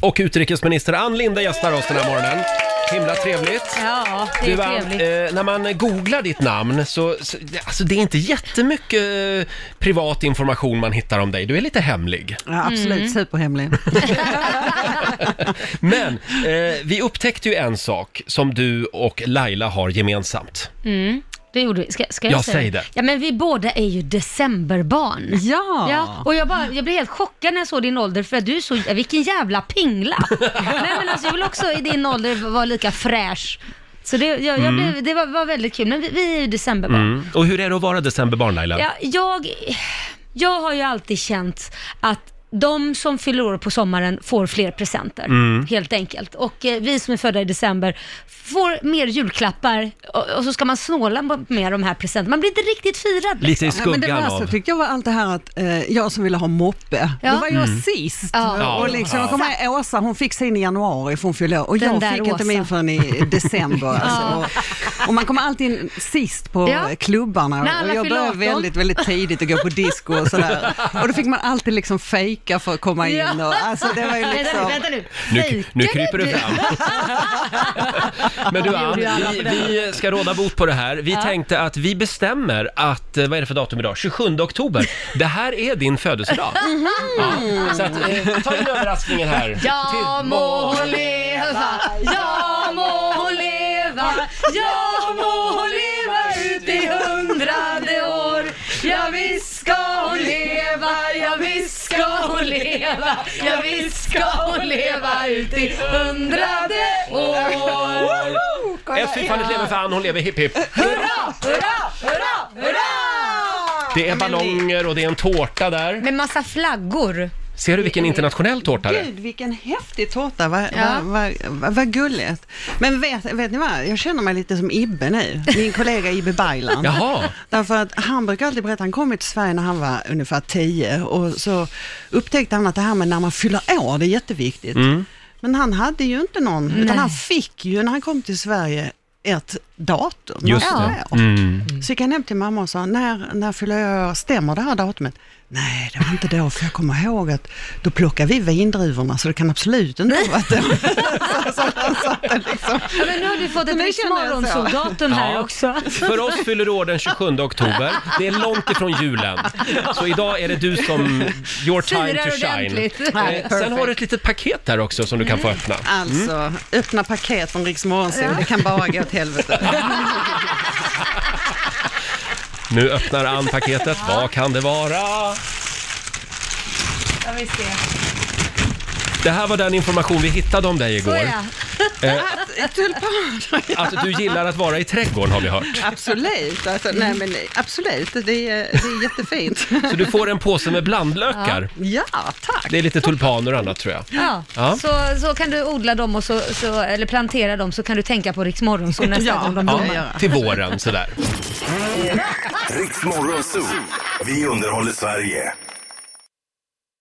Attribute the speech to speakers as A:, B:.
A: Och utrikesminister Ann Linde gästar oss den här morgonen. Himla trevligt.
B: Ja, det är
A: Du, Ann,
B: trevligt.
A: eh, när man googlar ditt namn så, så alltså det är inte jättemycket eh, privat information man hittar om dig. Du är lite hemlig.
C: Ja, absolut,
B: Mm.
C: superhemlig.
A: Men eh, vi upptäckte ju en sak som du och Laila har gemensamt.
B: Mm, det gjorde vi. Ska, ska jag
A: Ja,
B: säga
A: säg det.
B: Ja, men vi båda är ju decemberbarn.
C: Ja!
B: Ja, och jag, bara, jag blev helt chockad när jag såg din ålder för att du är så, vilken jävla pingla. Nej men alltså jag vill också i din ålder vara lika fräsch. Så det, jag, jag blev, det var, var väldigt kul, men vi, vi är ju decemberbarn.
A: Mm. Och hur är det att vara decemberbarn Laila?
B: Ja, jag, jag har ju alltid känt att de som fyller år på sommaren får fler presenter,
A: Mm.
B: helt enkelt. Och eh, vi som är födda i december får mer julklappar och, och så ska man snåla med de här presenterna. Man blir inte riktigt firad.
A: Lite i
C: Ja, men det
A: skuggan
C: värsta
A: av...
C: tyckte jag var allt det här att eh, jag som ville ha moppe,
B: Ja.
C: då var jag
A: Mm.
C: sist.
B: Ja.
C: Och liksom, jag kommer ihåg Åsa, hon fick sin i januari för hon fyllde år och
B: Den
C: jag fick inte
B: Åsa.
C: min förrän i december. Alltså. och, och man kommer alltid sist på
B: Ja.
C: klubbarna och jag började
B: 18.
C: väldigt, väldigt tidigt att gå på disco och sådär. Och då fick man alltid liksom fejka för att komma in. Och, alltså, det var ju
B: nu,
C: liksom...
B: vänta nu.
A: Nu,
B: Fejkade
A: nu kryper du fram. Men du Ann, vi, vi ska råda bot på det här. Vi
B: Ja.
A: tänkte att vi bestämmer att, eh, vad är det för datum idag? 27 oktober. Det här är din födelsedag. Ja, så att, eh, ta in överraskningen här.
B: Ja må hon leva, ja må hon leva, ja må hon leva ut i hundrade år. Ja visst ska leva, ja visst ska hon leva ut i hundrade år.
A: Ett fyrfaldigt lever för Ann, hon lever hipp hipp.
B: Hurra, hurra, hurra, hurra!
A: Det är ballonger och det är en tårta där.
B: Med massa flaggor.
A: Ser du vilken internationell tårta det är?
C: Gud, vilken häftig tårta, vad,
B: Ja.
C: vad, vad, vad gulligt. Men vet, vet ni vad, jag känner mig lite som Ibbe nu, min kollega Ibbe Baylan.
A: Jaha,
C: Därför att han brukar alltid berätta, han kom till Sverige när han var ungefär 10 och så upptäckte han att det här med när man fyller år, det är jätteviktigt.
A: Mm.
C: Men han hade ju inte någon,
B: Nej.
C: utan han fick ju när han kom till Sverige ett datum.
A: just det. Mm.
C: Så gick han hem till mamma och sa, när, när fyller jag? Stämmer det här datumet? Nej, det var inte då, för jag kommer ihåg att då plockar vi vindruvorna, så det kan absolut inte ha varit då. så, liksom.
B: Ja, men nu har du fått ett
C: så.
B: Morgonzoo-datum här
A: Ja.
B: också.
A: För oss fyller du år den 27 oktober. Det är långt ifrån julen. Så idag är det du som, your time
B: Firar
A: to shine. Eh, Sen
C: perfect.
A: har du ett litet paket där också som du kan få öppna.
C: Alltså, öppna paket från Rix Morgonzoo, det kan bara gå åt helvete.
A: Nu öppnar Ann paketet. Vad kan det vara?
B: Jag vill se.
A: Det här var den information vi hittade om dig igår.
B: Såja.
A: Eh,
C: Tulpaner,
A: att du gillar att vara i trädgården har vi hört.
C: absolut. Alltså, nej, men absolut, det är, det är jättefint.
A: Så du får en påse med blandlökar.
C: Ja, tack.
A: Det är lite tulpaner och annat tror jag.
B: Ja,
A: Ja.
B: Så, så kan du odla dem och så, så, eller plantera dem så kan du tänka på Rix Morgonzoo nästa
C: Ja.
B: gång de
C: Ja.
B: blommar.
A: Till våren sådär.
D: Riks Morgonzoo. Vi underhåller Sverige.